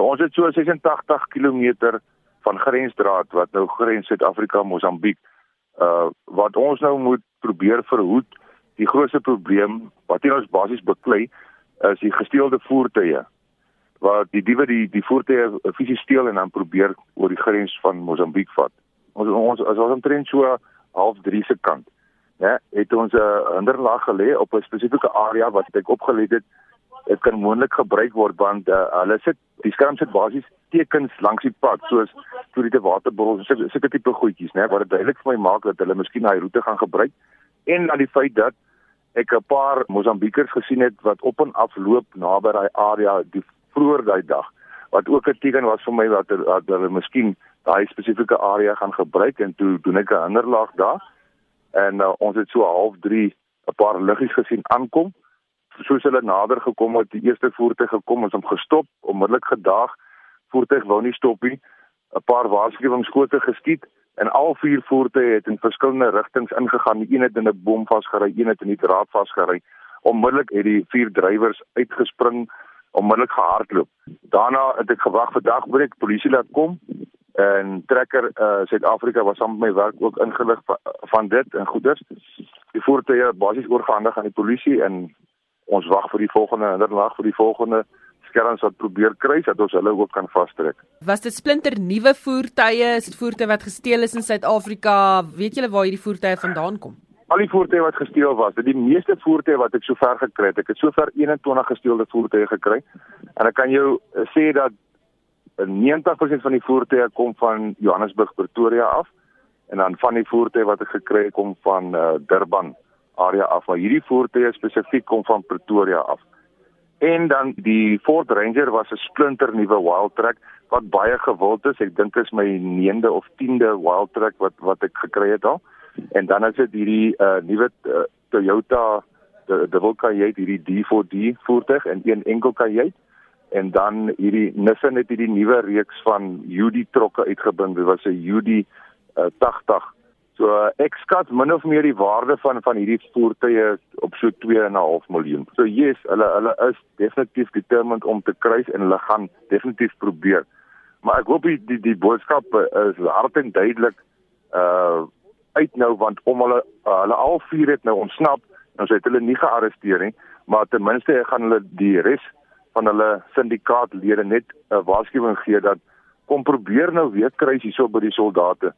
Nou ons het so 86 km van grensdraad wat nou grens Suid-Afrika Mosambiek uh wat ons nou moet probeer verhoed. Die grootste probleem wat hier ons basies beklei is die gesteelde voertuie waar die diewe die die voertuie fisies steel en dan probeer oor die grens van Mosambiek vat. Ons ons as ons omtrent so half 3 se kant ja, het ons 'n hinderlaag gelê op 'n spesifieke area wat ek opgelet het. Dit kan moontlik gebruik word want uh, hulle sit die skerm sit basies tekens langs die pad soos toeriste waterbottels so sulke tipe goedjies, né, wat dit duidelik vir my maak dat hulle miskien daai roete gaan gebruik. En dan die feit dat ek 'n paar Mosambiekers gesien het wat op en af loop naby daai area die vroeër daai dag wat ook 'n teken was vir my dat hulle miskien daai spesifieke area gaan gebruik en toe doen ek 'n hinderlaag daar. En uh, ons het so half 3 'n paar liggies gesien aankom soos hulle nader gekom het die eerste voertuig gekom ons hom gestop onmiddellik gedaag voertuig wou nie stop nie 'n paar waarskuwingsskote geskiet en al vier voertuie het in verskillende rigtings ingegaan die een het in 'n boom vasgery een het in die draad vasgery onmiddellik het die vier drywers uitgespring onmiddellik gehardloop daarna het ek gewag vir dagbreek polisie laat kom en trekker uh Suid-Afrika was saam met my werk ook ingelig van, van dit en goeders. Die voertuie basies oorgehandig aan die polisie en ons wag vir die volgende hinderlaag vir die volgende skerms wat probeer kruis dat ons hulle ook kan vastrek. Was dit splinter nuwe voertuie? Is dit voertuie wat gesteel is in Suid-Afrika? Weet julle waar hierdie voertuie vandaan kom? Al die voertuie wat gesteel was, dit die meeste voertuie wat ek sover gekry het. Ek het sover 21 gesteelde voertuie gekry. En ek kan jou sê dat 90% van die voertuie kom van Johannesburg Pretoria af en dan van die voertuie wat ek gekry het kom van uh, Durban area af. Maar hierdie voertuie spesifiek kom van Pretoria af. En dan die Ford Ranger was 'n splinter nuwe Wildtrak wat baie gewild is. Ek dink dit is my 9de of 10de Wildtrak wat wat ek gekry het al. En dan is dit hierdie uh, nuwe uh, Toyota die die Volkswagen hierdie D4D voertuig en een enkel kajuit en dan hierdie Nissan het hierdie nuwe reeks van UD trokke uitgebring. Dit was 'n UD uh, 80. So uh, ek skat min of meer die waarde van van hierdie voertuie op so 2.5 miljoen. So yes, hulle hulle is definitief determined om te kruis en hulle gaan definitief probeer. Maar ek hoop die die, die boodskap is hard en duidelik uh uit nou want om hulle uh, hulle al vier het nou ontsnap. Ons het hulle nie gearresteer nie, maar ten minste gaan hulle die res van hulle syndikaatlede net 'n waarskuwing gee dat kom probeer nou weer kry hierso by die soldate